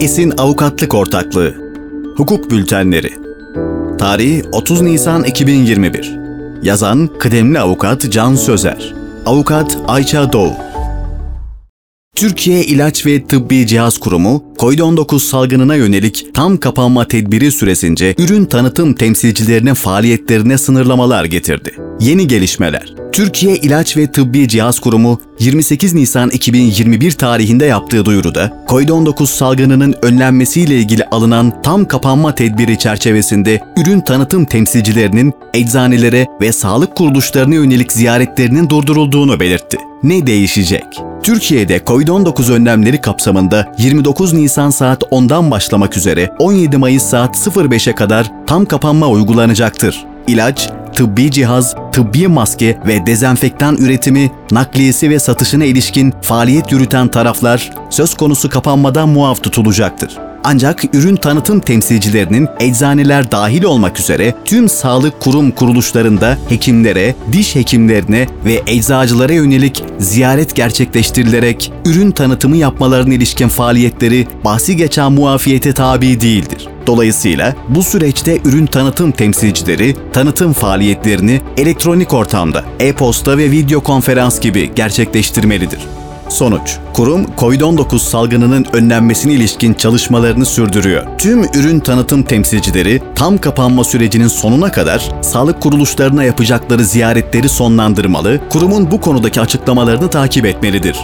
Esin Avukatlık Ortaklığı. Hukuk Bültenleri. Tarih 30 Nisan 2021 Yazan Kıdemli Avukat Can Sözer. Avukat Ayça Doğu. Türkiye İlaç ve Tıbbi Cihaz Kurumu, COVID-19 salgınına yönelik tam kapanma tedbiri süresince ürün tanıtım temsilcilerinin faaliyetlerine sınırlamalar getirdi. Yeni gelişmeler Türkiye İlaç ve Tıbbi Cihaz Kurumu 28 Nisan 2021 tarihinde yaptığı duyuruda COVID-19 salgınının önlenmesiyle ilgili alınan tam kapanma tedbiri çerçevesinde ürün tanıtım temsilcilerinin eczanelere ve sağlık kuruluşlarına yönelik ziyaretlerinin durdurulduğunu belirtti. Ne değişecek? Türkiye'de COVID-19 önlemleri kapsamında 29 Nisan saat 10'dan başlamak üzere 17 Mayıs saat 05'e kadar tam kapanma uygulanacaktır. İlaç, tıbbi cihaz, tıbbi maske ve dezenfektan üretimi, nakliyesi ve satışına ilişkin faaliyet yürüten taraflar söz konusu kapanmadan muaf tutulacaktır. Ancak ürün tanıtım temsilcilerinin eczaneler dahil olmak üzere tüm sağlık kurum kuruluşlarında hekimlere, diş hekimlerine ve eczacılara yönelik ziyaret gerçekleştirilerek ürün tanıtımı yapmalarına ilişkin faaliyetleri bahsi geçen muafiyete tabi değildir. Dolayısıyla bu süreçte ürün tanıtım temsilcileri tanıtım faaliyetlerini elektronik ortamda, e-posta ve video konferans gibi gerçekleştirmelidir. Sonuç, kurum COVID-19 salgınının önlenmesine ilişkin çalışmalarını sürdürüyor. Tüm ürün tanıtım temsilcileri tam kapanma sürecinin sonuna kadar sağlık kuruluşlarına yapacakları ziyaretleri sonlandırmalı, kurumun bu konudaki açıklamalarını takip etmelidir.